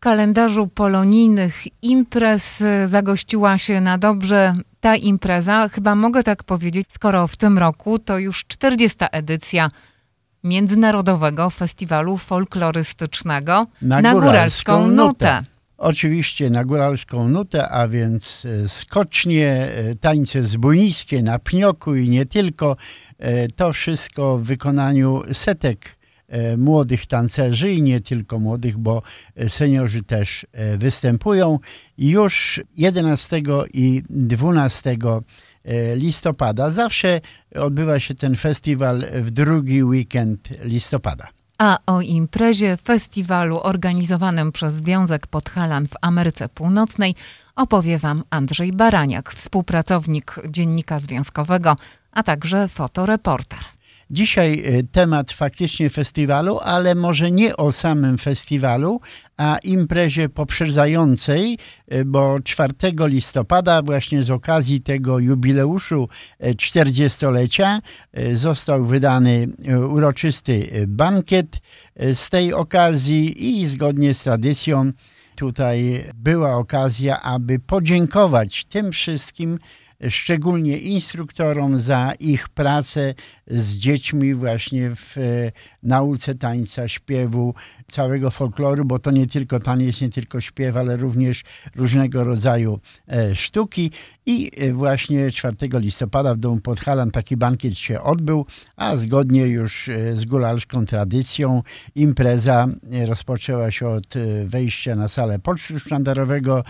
kalendarzu polonijnych imprez zagościła się na dobrze ta impreza, chyba mogę tak powiedzieć, skoro w tym roku to już 40. edycja Międzynarodowego Festiwalu Folklorystycznego na, na Góralską, Nutę. Oczywiście na góralską nutę, a więc e, skocznie, e, tańce zbójniskie na pnioku i nie tylko. E, to wszystko w wykonaniu setek młodych tancerzy i nie tylko młodych, bo seniorzy też występują. Już 11 i 12 listopada zawsze odbywa się ten festiwal w drugi weekend listopada. A o imprezie festiwalu organizowanym przez Związek Podhalan w Ameryce Północnej opowie Wam Andrzej Baraniak, współpracownik Dziennika Związkowego, a także fotoreporter. Dzisiaj y, temat faktycznie festiwalu, ale może nie o samym festiwalu, a imprezie poprzedzającej, y, bo 4 listopada właśnie z okazji tego jubileuszu 40-lecia y, został wydany uroczysty bankiet z tej okazji i zgodnie z tradycją tutaj była okazja, aby podziękować tym wszystkim, szczególnie instruktorom za ich pracę z dziećmi właśnie w e, nauce tańca, śpiewu, całego folkloru, bo to nie tylko taniec, nie tylko śpiew, ale również różnego rodzaju e, sztuki. I e, właśnie 4 listopada w Domu Podhalan taki bankiet się odbył, a zgodnie już z gólalską tradycją impreza rozpoczęła się od wejścia na salę pocztu sztandarowego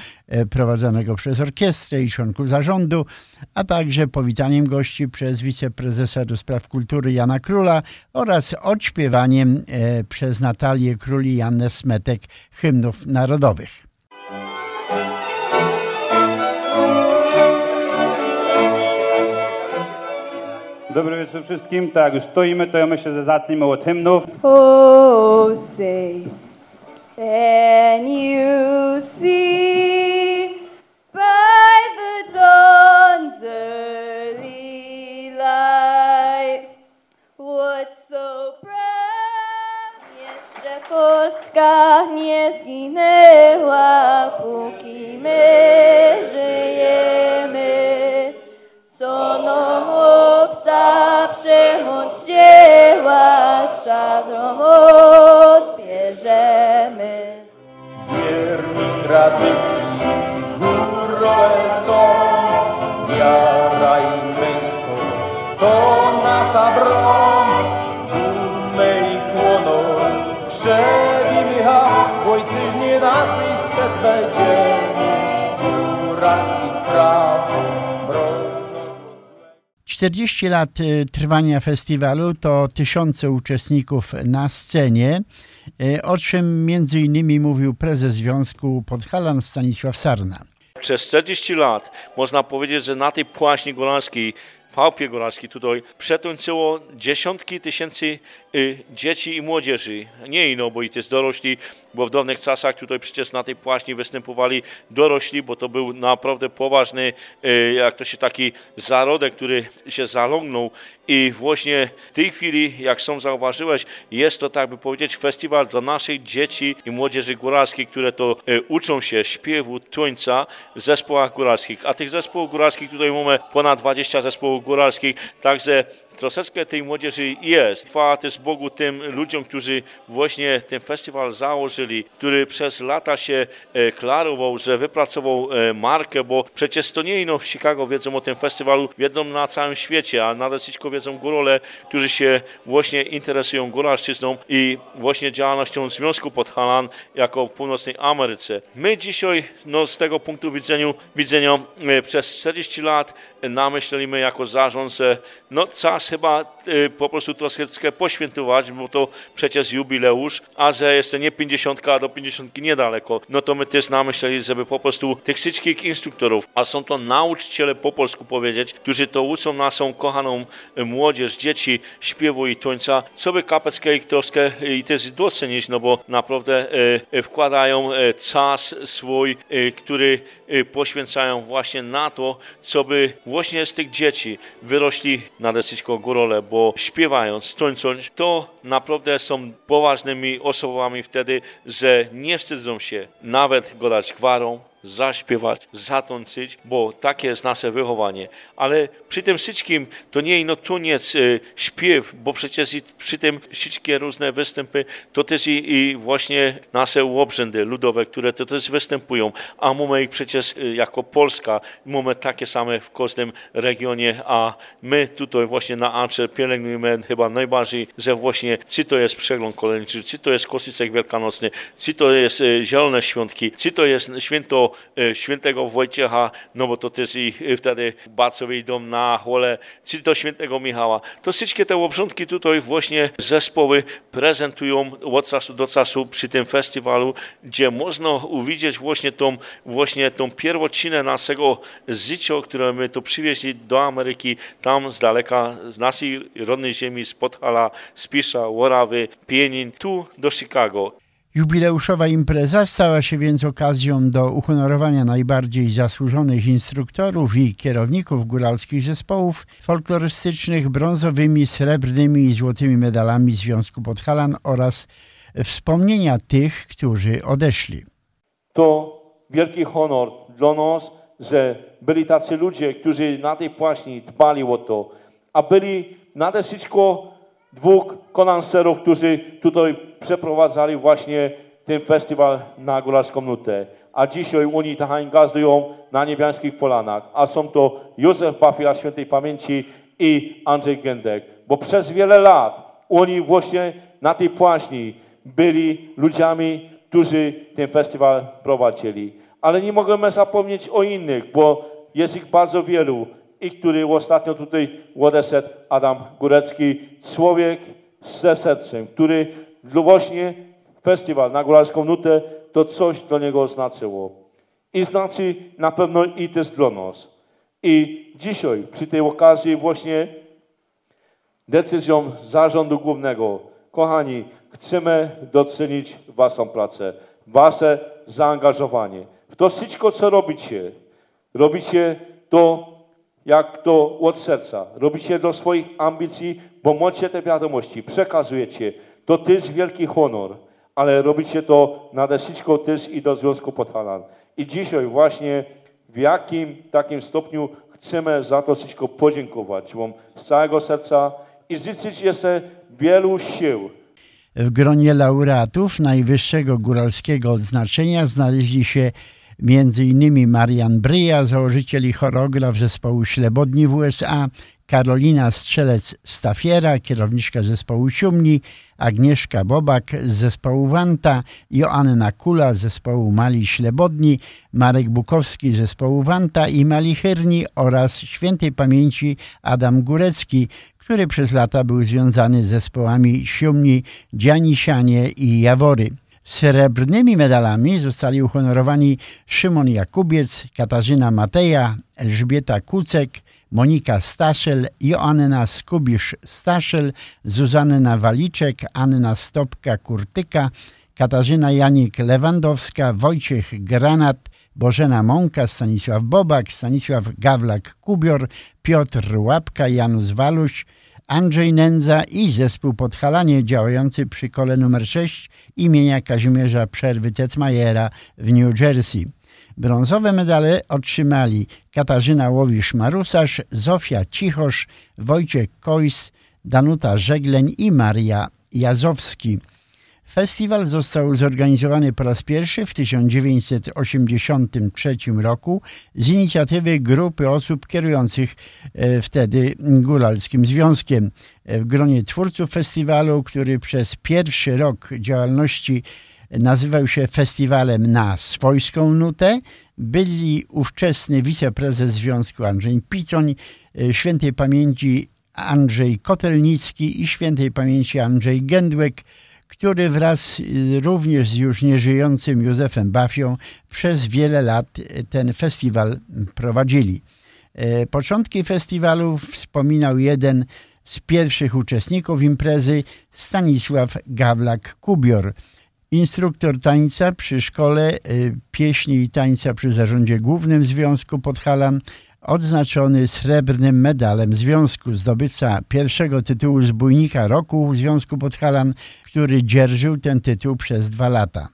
prowadzonego przez orkiestrę i członków zarządu, a także powitaniem gości przez wiceprezesa do spraw kultury Jana Króla oraz odśpiewaniem e, przez Natalię Król i Jannę Smetek hymnów narodowych. Dobry wieczór wszystkim. Tak, już stoimy, to ja myślę, że zacznijmy od hymnów. Oh, say, can you see Polska nie zginęła, póki my żyjemy. Co 40 lat y, trwania festiwalu to tysiące uczestników na scenie, y, o czym między innymi mówił prezes Związku Podhalan Stanisław Sarna. Przez 40 lat można powiedzieć, że na tej płaśni góralskiej Fałpie Góralskiej tutaj przetańczyło dziesiątki tysięcy y, dzieci i młodzieży. Nie ino, bo i też dorośli, bo w dawnych czasach tutaj przecież na tej płaśni występowali dorośli, bo to był naprawdę poważny, y, jak to się taki zarodek, który się zalągnął i właśnie w tej chwili, jak sam zauważyłeś, jest to, tak by powiedzieć, festiwal dla naszych dzieci i młodzieży góralskiej, które to y, uczą się śpiewu, tańca w zespołach góralskich. A tych zespołów góralskich tutaj mamy ponad 20 zespołów góralskich, także troszeczkę tej młodzieży jest. Chwała też Bogu tym ludziom, którzy właśnie ten festiwal założyli, który przez lata się e, klarował, że wypracował e, markę, bo przecież to nie ino w Chicago wiedzą o tym festiwalu, wiedzą na całym świecie, a na Desyćko wiedzą górole, którzy się właśnie interesują góralszczyzną i właśnie działalnością Związku Podhalan jako w północnej Ameryce. My dzisiaj no, z tego punktu widzenia, widzenia e, przez 40 lat namyślimy jako zarząd, że no czas chyba y, po prostu troszeczkę poświętować, bo to przecież jubileusz, a że jeszcze nie 50, a do 50 niedaleko, no to my też namyśleli, żeby po prostu tych wszystkich instruktorów, a są to nauczyciele po polsku powiedzieć, którzy to uczą naszą kochaną y, młodzież, dzieci śpiewu i tańca, co by kapeckę ich troszkę y, i też docenić, no bo naprawdę wkładają czas swój, który poświęcają właśnie na to, co by właśnie z tych dzieci wyrośli na Desyćko Górole, bo śpiewając, tańcząc, to naprawdę są poważnymi osobami wtedy, że nie wstydzą się nawet grać gwarą, zaśpiewać, zatączyć, bo takie jest nasze wychowanie. Ale przy tym wszystkim to nie ino tuniec, y, śpiew, bo przecież i przy tym wszystkie różne występy to też i, i właśnie nasze obrzędy ludowe, które to też występują, a mamy ich przecież y, jako Polska, mamy takie same w każdym regionie, a my tutaj właśnie na Ancze pielęgnujemy chyba najbardziej, że właśnie czy to jest przegląd kolejniczy, czy to jest kosicek wielkanocny, czy to jest y, zielone świątki, czy to jest święto E, świętego Wojciecha, no bo to też i wtedy Bacowy dom na Chole, czy do świętego Michała. To wszystkie te obrządki tutaj właśnie zespoły prezentują od czasu do czasu przy tym festiwalu, gdzie można uwidzieć właśnie tą, właśnie tą pierwocinę naszego życia, które my tu przywieźli do Ameryki, tam z daleka, z naszej rodnej ziemi, z Podhala, z Pisza, Łorawy, Pienin, tu do Chicago. Jubileuszowa impreza stała się więc okazją do uhonorowania najbardziej zasłużonych instruktorów i kierowników góralskich zespołów folklorystycznych brązowymi, srebrnymi i złotymi medalami Związku Podhalan oraz wspomnienia tych, którzy odeszli. To wielki honor dla nas, że byli tacy ludzie, którzy na tej płaśni dbali o to, a byli nade wszystko dwóch konanserów, którzy tutaj przeprowadzali właśnie ten festiwal na Górarską Nutę. A dzisiaj oni tachań gazdują na niebiańskich polanach. A są to Józef Pafila świętej pamięci i Andrzej Gędek. Bo przez wiele lat oni właśnie na tej płaźni byli ludziami, którzy ten festiwal prowadzili. Ale nie możemy zapomnieć o innych, bo jest ich bardzo wielu i który ostatnio tutaj odeszedł, Adam Górecki, człowiek ze sercem, który właśnie festiwal na Górarską Nutę to coś dla niego znaczyło. I znaczy na pewno i też dla nas. I dzisiaj przy tej okazji właśnie decyzją zarządu głównego, kochani, chcemy docenić waszą pracę, wasze zaangażowanie. W to wszystko, co robicie, robicie to jak to od serca. Robicie do swoich ambicji, bo macie te wiadomości, przekazujecie. To też wielki honor, ale robicie to nade wszystko też i do Związku Podhalan. I dzisiaj właśnie w jakim takim stopniu chcemy za to wszystko podziękować Wam z całego serca i życzyć jeszcze wielu sił. W gronie laureatów najwyższego góralskiego odznaczenia znaleźli się między innymi Marian Bryja, założyciel i choreograf zespołu Ślebodni w USA, Karolina Strzelec-Stafiera, kierowniczka zespołu Siumni, Agnieszka Bobak z zespołu Wanta, Joanna Kula z zespołu Mali Ślebodni, Marek Bukowski z zespołu Wanta i Mali Chyrni oraz świętej pamięci Adam Górecki, który przez lata był związany z zespołami Siumni, Dzianisianie i Jawory. Srebrnymi medalami zostali uhonorowani Szymon Jakubiec, Katarzyna Mateja, Elżbieta Kucek, Monika Staszel, Joanna Skubisz-Staszel, Zuzanna Waliczek, Anna Stopka-Kurtyka, Katarzyna Janik-Lewandowska, Wojciech Granat, Bożena Mąka, Stanisław Bobak, Stanisław Gawlak-Kubior, Piotr Łapka, Janusz Waluś, Andrzej Nędza i zespół Podhalanie działający przy kole numer 6 imienia Kazimierza Przerwy Tetmajera w New Jersey. Brązowe medale otrzymali Katarzyna Łowisz-Marusarz, Zofia Cichosz, Wojciech Kojs, Danuta Żegleń i Maria Jazowski. Festiwal został zorganizowany po raz pierwszy w 1983 roku z inicjatywy grupy osób kierujących e, wtedy Góralskim Związkiem. W gronie twórców festiwalu, który przez pierwszy rok działalności nazywał się festiwalem na swojską nutę, byli ówczesny wiceprezes Związku Andrzej Pitoń, e, świętej pamięci Andrzej Kotelnicki i świętej pamięci Andrzej Gędłek, który wraz również z już nieżyjącym Józefem Bafią przez wiele lat ten festiwal prowadzili. E, początki festiwalu wspominał jeden z pierwszych uczestników imprezy Stanisław Gawlak-Kubior, instruktor tańca przy szkole e, pieśni i tańca przy zarządzie głównym Związku Podhalan, odznaczony srebrnym medalem związku, zdobywca pierwszego tytułu zbójnika roku Związku Podhalan, który dzierżył ten tytuł przez dwa lata.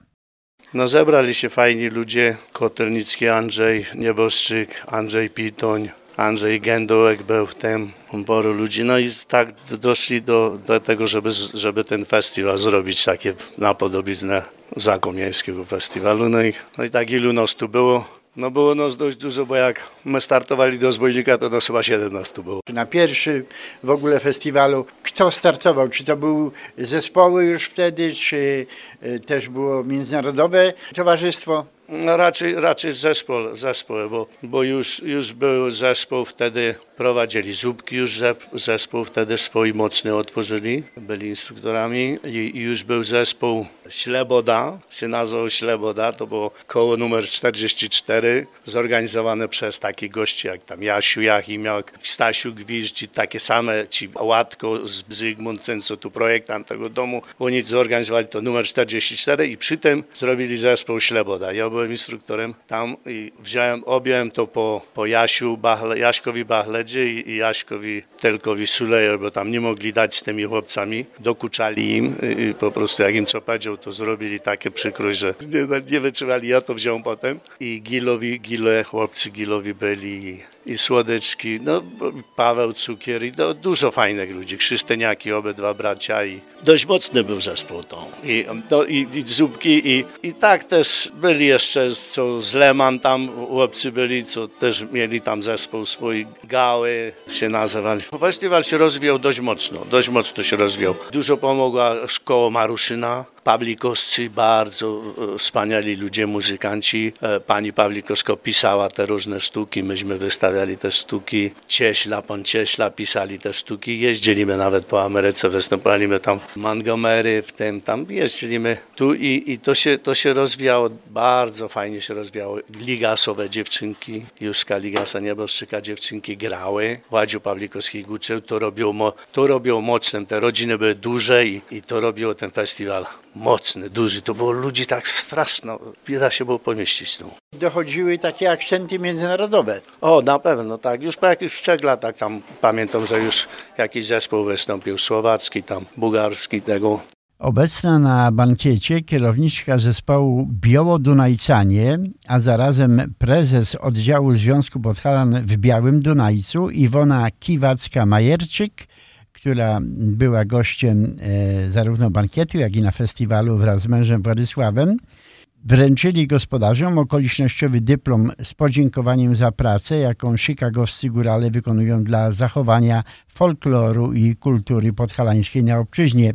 No zebrali się fajni ludzie, Kotelnicki Andrzej, Nieboszczyk, Andrzej Pitoń, Andrzej Gędołek był w tym, paru ludzi. No i tak doszli do, do tego, żeby, żeby ten festiwal zrobić takie napodobiznę zakomiańskiego festiwalu. No i, no i tak ilu nas tu było? No było nas dość dużo, bo jak my startowali do Zbójnika, to nas chyba 17 było. Na pierwszy w ogóle festiwalu, kto startował? Czy to były zespoły już wtedy, czy y, też było międzynarodowe towarzystwo? No raczej, raczej zespół, zespół bo, bo już, już był zespół wtedy, prowadzili Zupki już zespół wtedy swój mocny otworzyli, byli instruktorami i, i już był zespół Śleboda, się nazywał Śleboda, to było koło numer 44, zorganizowane przez takich gości jak tam Jasiu Jachimiak, Stasiu Gwizdź, takie same ci Łatko, Zygmunt, ten co tu projektant tego domu, oni zorganizowali to numer 44 i przy tym zrobili zespół Śleboda. Ja byłem instruktorem tam i wziąłem, objąłem to po, po Jasiu, Bachle, Jaśkowi Bachledzie i, i Jaśkowi Telkowi Sulejo, bo tam nie mogli dać z tymi chłopcami, dokuczali im i, po prostu jak im co powiedział, to zrobili takie przykrość, że nie, nie wytrzymali, ja to wziąłem potem i Gilowi, Gile, chłopcy Gilowi byli i Słodeczki, no Paweł Cukier i no, dużo fajnych ludzi, Krzyszteniaki, obydwa bracia i dość mocny był zespół to. I, no, i, i Zupki i, i tak też byli jeszcze, co z Leman tam chłopcy byli, co też mieli tam zespół swój, Gały się nazywali. Festiwal się rozwijał dość mocno, dość mocno się rozwijał. Dużo pomogła szkoła Maruszyna, Pawlikowscy, bardzo e, wspaniali ludzie, muzykanci. E, pani Pawlikowska pisała te różne sztuki, myśmy wystawiali te sztuki. Cieśla, pan Cieśla pisali te sztuki. Jeździliśmy nawet po Ameryce, występowaliśmy tam w Montgomery, w tym tam jeździliśmy tu i, i to, się, to się rozwijało, bardzo fajnie się rozwijało. Ligasowe dziewczynki, Juska Ligasa Nieboszczyka dziewczynki grały. Władziu Pawlikowski uczył, to robiło, to robiło mocnym, te rodziny były duże i, i to robiło ten festiwal mocny, duży. To było ludzi tak straszno, nie da się było pomieścić tu. Dochodziły takie akcenty międzynarodowe. O, na pewno, tak. Już po jakichś trzech latach tam pamiętam, że już jakiś zespół wystąpił, słowacki, tam bułgarski, tego. Obecna na bankiecie kierowniczka zespołu Biało-Dunajcanie, a zarazem prezes oddziału Związku Podhalan w Białym Dunajcu Iwona Kiwacka-Majerczyk która była gościem e, zarówno bankietu, jak i na festiwalu wraz z mężem Władysławem, wręczyli gospodarzom okolicznościowy dyplom z podziękowaniem za pracę, jaką chicagowscy górale wykonują dla zachowania folkloru i kultury podhalańskiej na obczyźnie.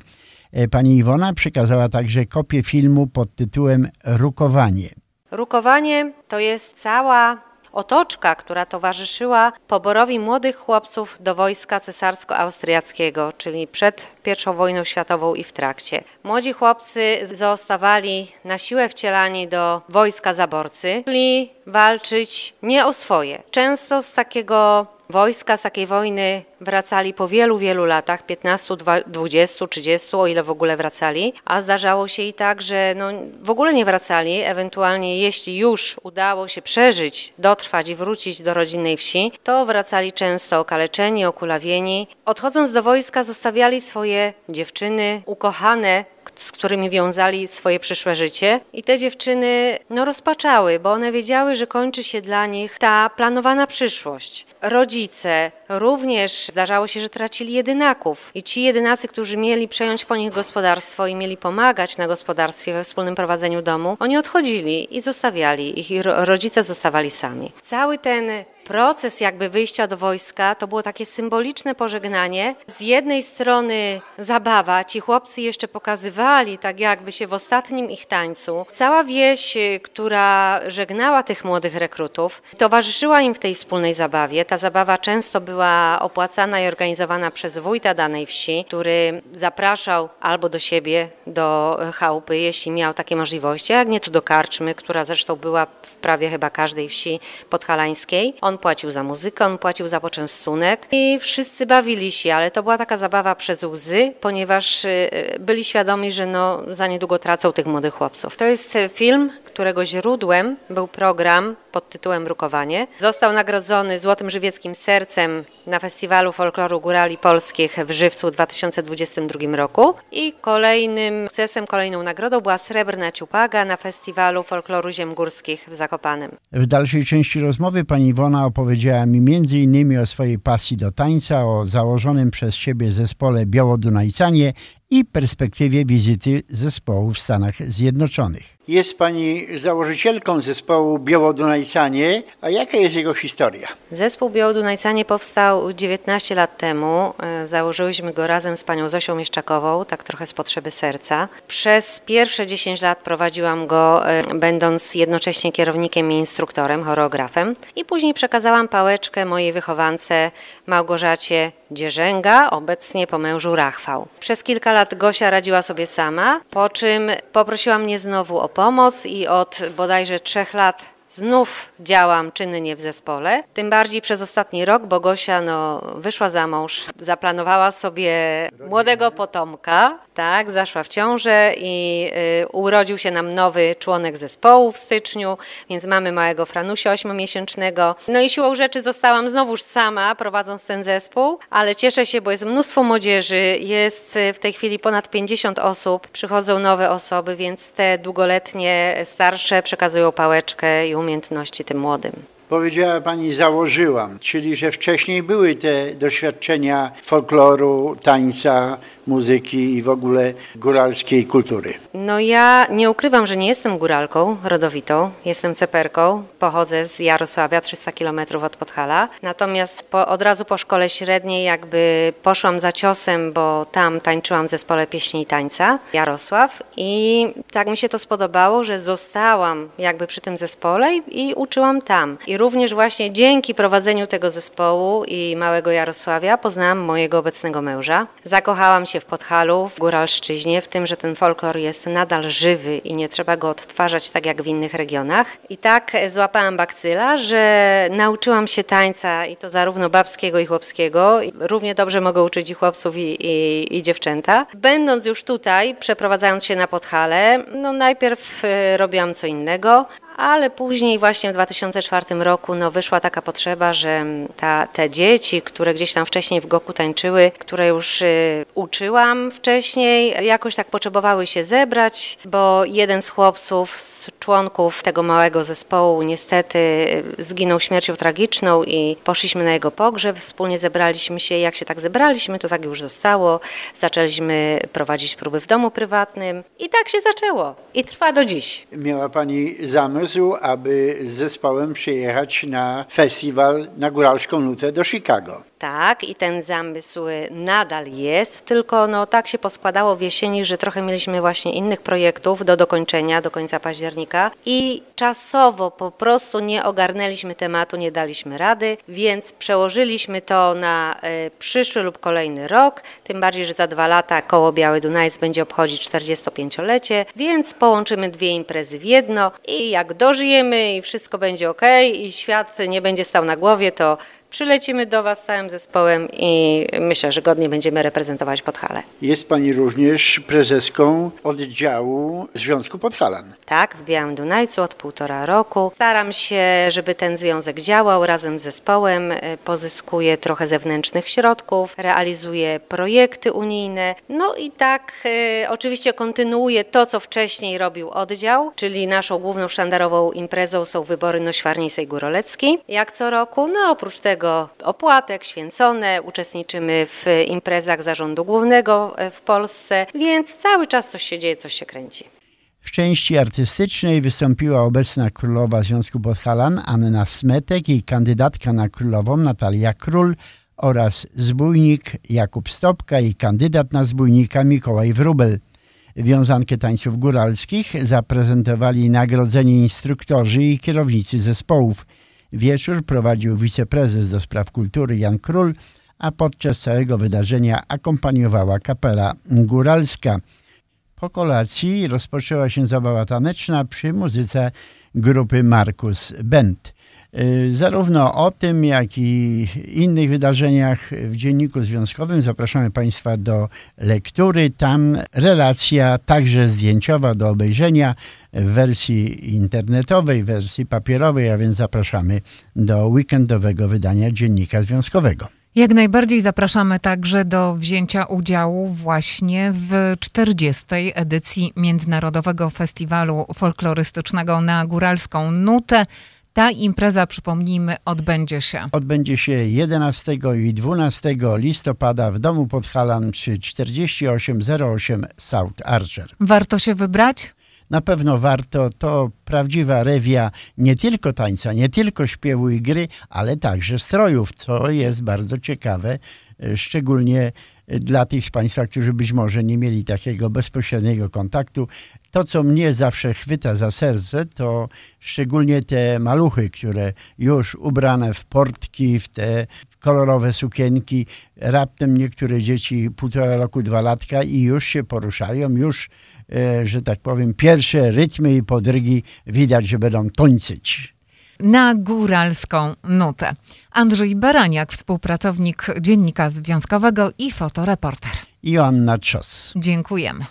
E, pani Iwona przekazała także kopię filmu pod tytułem Rukowanie. Rukowanie to jest cała otoczka, która towarzyszyła poborowi młodych chłopców do wojska cesarsko-austriackiego, czyli przed I wojną światową i w trakcie. Młodzi chłopcy zostawali na siłę wcielani do wojska zaborcy, czyli walczyć nie o swoje. Często z takiego Wojska z takiej wojny wracali po wielu, wielu latach, 15, 20, 30, o ile w ogóle wracali, a zdarzało się i tak, że no, w ogóle nie wracali, ewentualnie jeśli już udało się przeżyć, dotrwać i wrócić do rodzinnej wsi, to wracali często okaleczeni, okulawieni. Odchodząc do wojska zostawiali swoje dziewczyny, ukochane, z którymi wiązali swoje przyszłe życie. I te dziewczyny no, rozpaczały, bo one wiedziały, że kończy się dla nich ta planowana przyszłość. Rodzice również zdarzało się, że tracili jedynaków. I ci jedynacy, którzy mieli przejąć po nich gospodarstwo i mieli pomagać na gospodarstwie we wspólnym prowadzeniu domu, oni odchodzili i zostawiali ich, i rodzice zostawali sami. Cały ten proces jakby wyjścia do wojska to było takie symboliczne pożegnanie. Z jednej strony zabawa, ci chłopcy jeszcze pokazywali tak jakby się w ostatnim ich tańcu. Cała wieś, y, która żegnała tych młodych rekrutów, towarzyszyła im w tej wspólnej zabawie. Ta zabawa często była opłacana i organizowana przez wójta danej wsi, który zapraszał albo do siebie, do chałupy, jeśli miał takie możliwości, jak nie to do karczmy, która zresztą była w prawie chyba każdej wsi podhalańskiej. On płacił za muzykę, on płacił za poczęstunek i wszyscy bawili się, ale to była taka zabawa przez łzy, ponieważ y, byli świadomi, że no, za niedługo tracą tych młodych chłopców. To jest film, którego źródłem był program pod tytułem Brukowanie. Został nagrodzony Złotym Żywieckim Sercem na Festiwalu Folkloru Górali Polskich w Żywcu w 2022 roku i kolejnym sukcesem, kolejną nagrodą była Srebrna Ciupaga na Festiwalu Folkloru Ziem Górskich w Zakopanem. W dalszej części rozmowy pani Iwona opowiedziała mi innymi o swojej pasji do tańca, o założonym przez siebie zespole Białodunajcanie i perspektywie wizyty zespołu w Stanach Zjednoczonych. Jest pani założycielką zespołu Białodunajcanie, a jaka jest jego historia? Zespół Białodunajcanie powstał 19 lat temu. E, Założyłyśmy go razem z panią Zosią Mieszczakową, tak trochę z potrzeby serca. Przez pierwsze 10 lat prowadziłam go, e, będąc jednocześnie kierownikiem i instruktorem, choreografem. I później przekazałam pałeczkę mojej wychowance Małgorzacie Dzierzęga, obecnie po mężu Rachwał. Przez kilka lat Gosia radziła sobie sama, po czym poprosiła mnie znowu o pomoc i od bodajże trzech lat znów działam czynnie w zespole. Tym bardziej przez ostatni rok, bo Gosia no, wyszła za mąż, zaplanowała sobie młodego potomka, tak, zaszła w ciążę i y, urodził się nam nowy członek zespołu w styczniu, więc mamy małego Franusia ośmiomiesięcznego. No i siłą rzeczy zostałam znowuż sama prowadząc ten zespół, ale cieszę się, bo jest mnóstwo młodzieży, jest y, w tej chwili ponad 50 osób, przychodzą nowe osoby, więc te długoletnie, starsze przekazują pałeczkę i umiejętności tym młodym. Powiedziała pani założyłam, czyli że wcześniej były te doświadczenia folkloru, tańca, muzyki i w ogóle góralskiej kultury. No ja nie ukrywam, że nie jestem góralką rodowitą, jestem ceperką, pochodzę z Jarosławia, 300 km od Podhala. Natomiast po, od razu po szkole średniej jakby poszłam za ciosem, bo tam tańczyłam w zespole pieśni i tańca Jarosław i tak mi się to spodobało, że zostałam jakby przy tym zespole i, i uczyłam tam. I również właśnie dzięki prowadzeniu tego zespołu i Małego Jarosławia poznałam mojego obecnego męża. Zakochałam się w Podhalu, w Góralszczyźnie, w tym, że ten folklor jest nadal żywy i nie trzeba go odtwarzać tak jak w innych regionach. I tak złapałam bakcyla, że nauczyłam się tańca i to zarówno babskiego i chłopskiego. Równie dobrze mogę uczyć i chłopców i, i, i dziewczęta. Będąc już tutaj, przeprowadzając się na Podhale, no najpierw y, robiłam co innego, ale później właśnie w 2004 roku no, wyszła taka potrzeba, że ta, te dzieci, które gdzieś tam wcześniej w Goku tańczyły, które już y, uczyłam wcześniej, jakoś tak potrzebowały się zebrać, bo jeden z chłopców, z członków tego małego zespołu niestety y, zginął śmiercią tragiczną i poszliśmy na jego pogrzeb, wspólnie zebraliśmy się, jak się tak zebraliśmy, to tak już zostało, zaczęliśmy prowadzić próby w domu prywatnym i tak się zaczęło. I trwa do dziś. Miała pani zamysł, aby z zespołem przyjechać na festiwal na Góralską Nutę do Chicago. Tak, i ten zamysł nadal jest, tylko no, tak się poskładało w jesieni, że trochę mieliśmy właśnie innych projektów do dokończenia do końca października i czasowo po prostu nie ogarnęliśmy tematu, nie daliśmy rady, więc przełożyliśmy to na y, przyszły lub kolejny rok, tym bardziej, że za dwa lata koło Biały Dunajec będzie obchodzić 45-lecie, więc połączymy dwie imprezy w jedno i jak dożyjemy i wszystko będzie ok i świat nie będzie stał na głowie, to przylecimy do Was całym zespołem i myślę, że godnie będziemy reprezentować Podhale. Jest pani również prezeską oddziału Związku Podhalan. Tak, w Białym Dunajcu od półtora roku. Staram się, żeby ten związek działał razem z zespołem. y, Pozyskuję trochę zewnętrznych środków, realizuję projekty unijne. No i tak y, oczywiście kontynuuję to, co wcześniej robił oddział, czyli naszą główną sztandarową imprezą są wybory Nośwarnisej Górolecki, jak co roku. No oprócz tego opłatek, święcone, uczestniczymy w imprezach zarządu głównego e, w Polsce, więc cały czas coś się dzieje, coś się kręci. W części artystycznej wystąpiła obecna królowa Związku Podhalan Anna Smetek i kandydatka na królową Natalia Król oraz zbójnik Jakub Stopka i kandydat na zbójnika Mikołaj Wróbel. Wiązankę tańców góralskich zaprezentowali nagrodzeni instruktorzy i kierownicy zespołów. Wieczór prowadził wiceprezes do spraw kultury Jan Król, a podczas całego wydarzenia akompaniowała kapela góralska. Po kolacji rozpoczęła się zabawa taneczna przy muzyce grupy Markus Band. Y, Zarówno o tym, jak i innych wydarzeniach w Dzienniku Związkowym zapraszamy Państwa do lektury. Tam relacja także zdjęciowa do obejrzenia w wersji internetowej, wersji papierowej, a więc zapraszamy do weekendowego wydania Dziennika Związkowego. Jak najbardziej zapraszamy także do wzięcia udziału właśnie w 40. edycji Międzynarodowego Festiwalu Folklorystycznego na Góralską Nutę. Ta impreza, przypomnijmy, odbędzie się. Odbędzie się 11 i 12 listopada w domu Podhalan przy 4808 South Archer. Warto się wybrać? Na pewno warto, to prawdziwa rewia nie tylko tańca, nie tylko śpiewu i gry, ale także strojów, co jest bardzo ciekawe, e, szczególnie dla tych z Państwa, którzy być może nie mieli takiego bezpośredniego kontaktu. To, co mnie zawsze chwyta za serce, to szczególnie te maluchy, które już ubrane w portki, w te kolorowe sukienki, raptem niektóre dzieci półtora roku, dwa latka i już się poruszają, już e, że tak powiem, pierwsze rytmy i podrygi widać, że będą tońcyć. Na góralską nutę. Andrzej Baraniak, współpracownik Dziennika Związkowego i fotoreporter. Joanna Czos. Dziękujemy.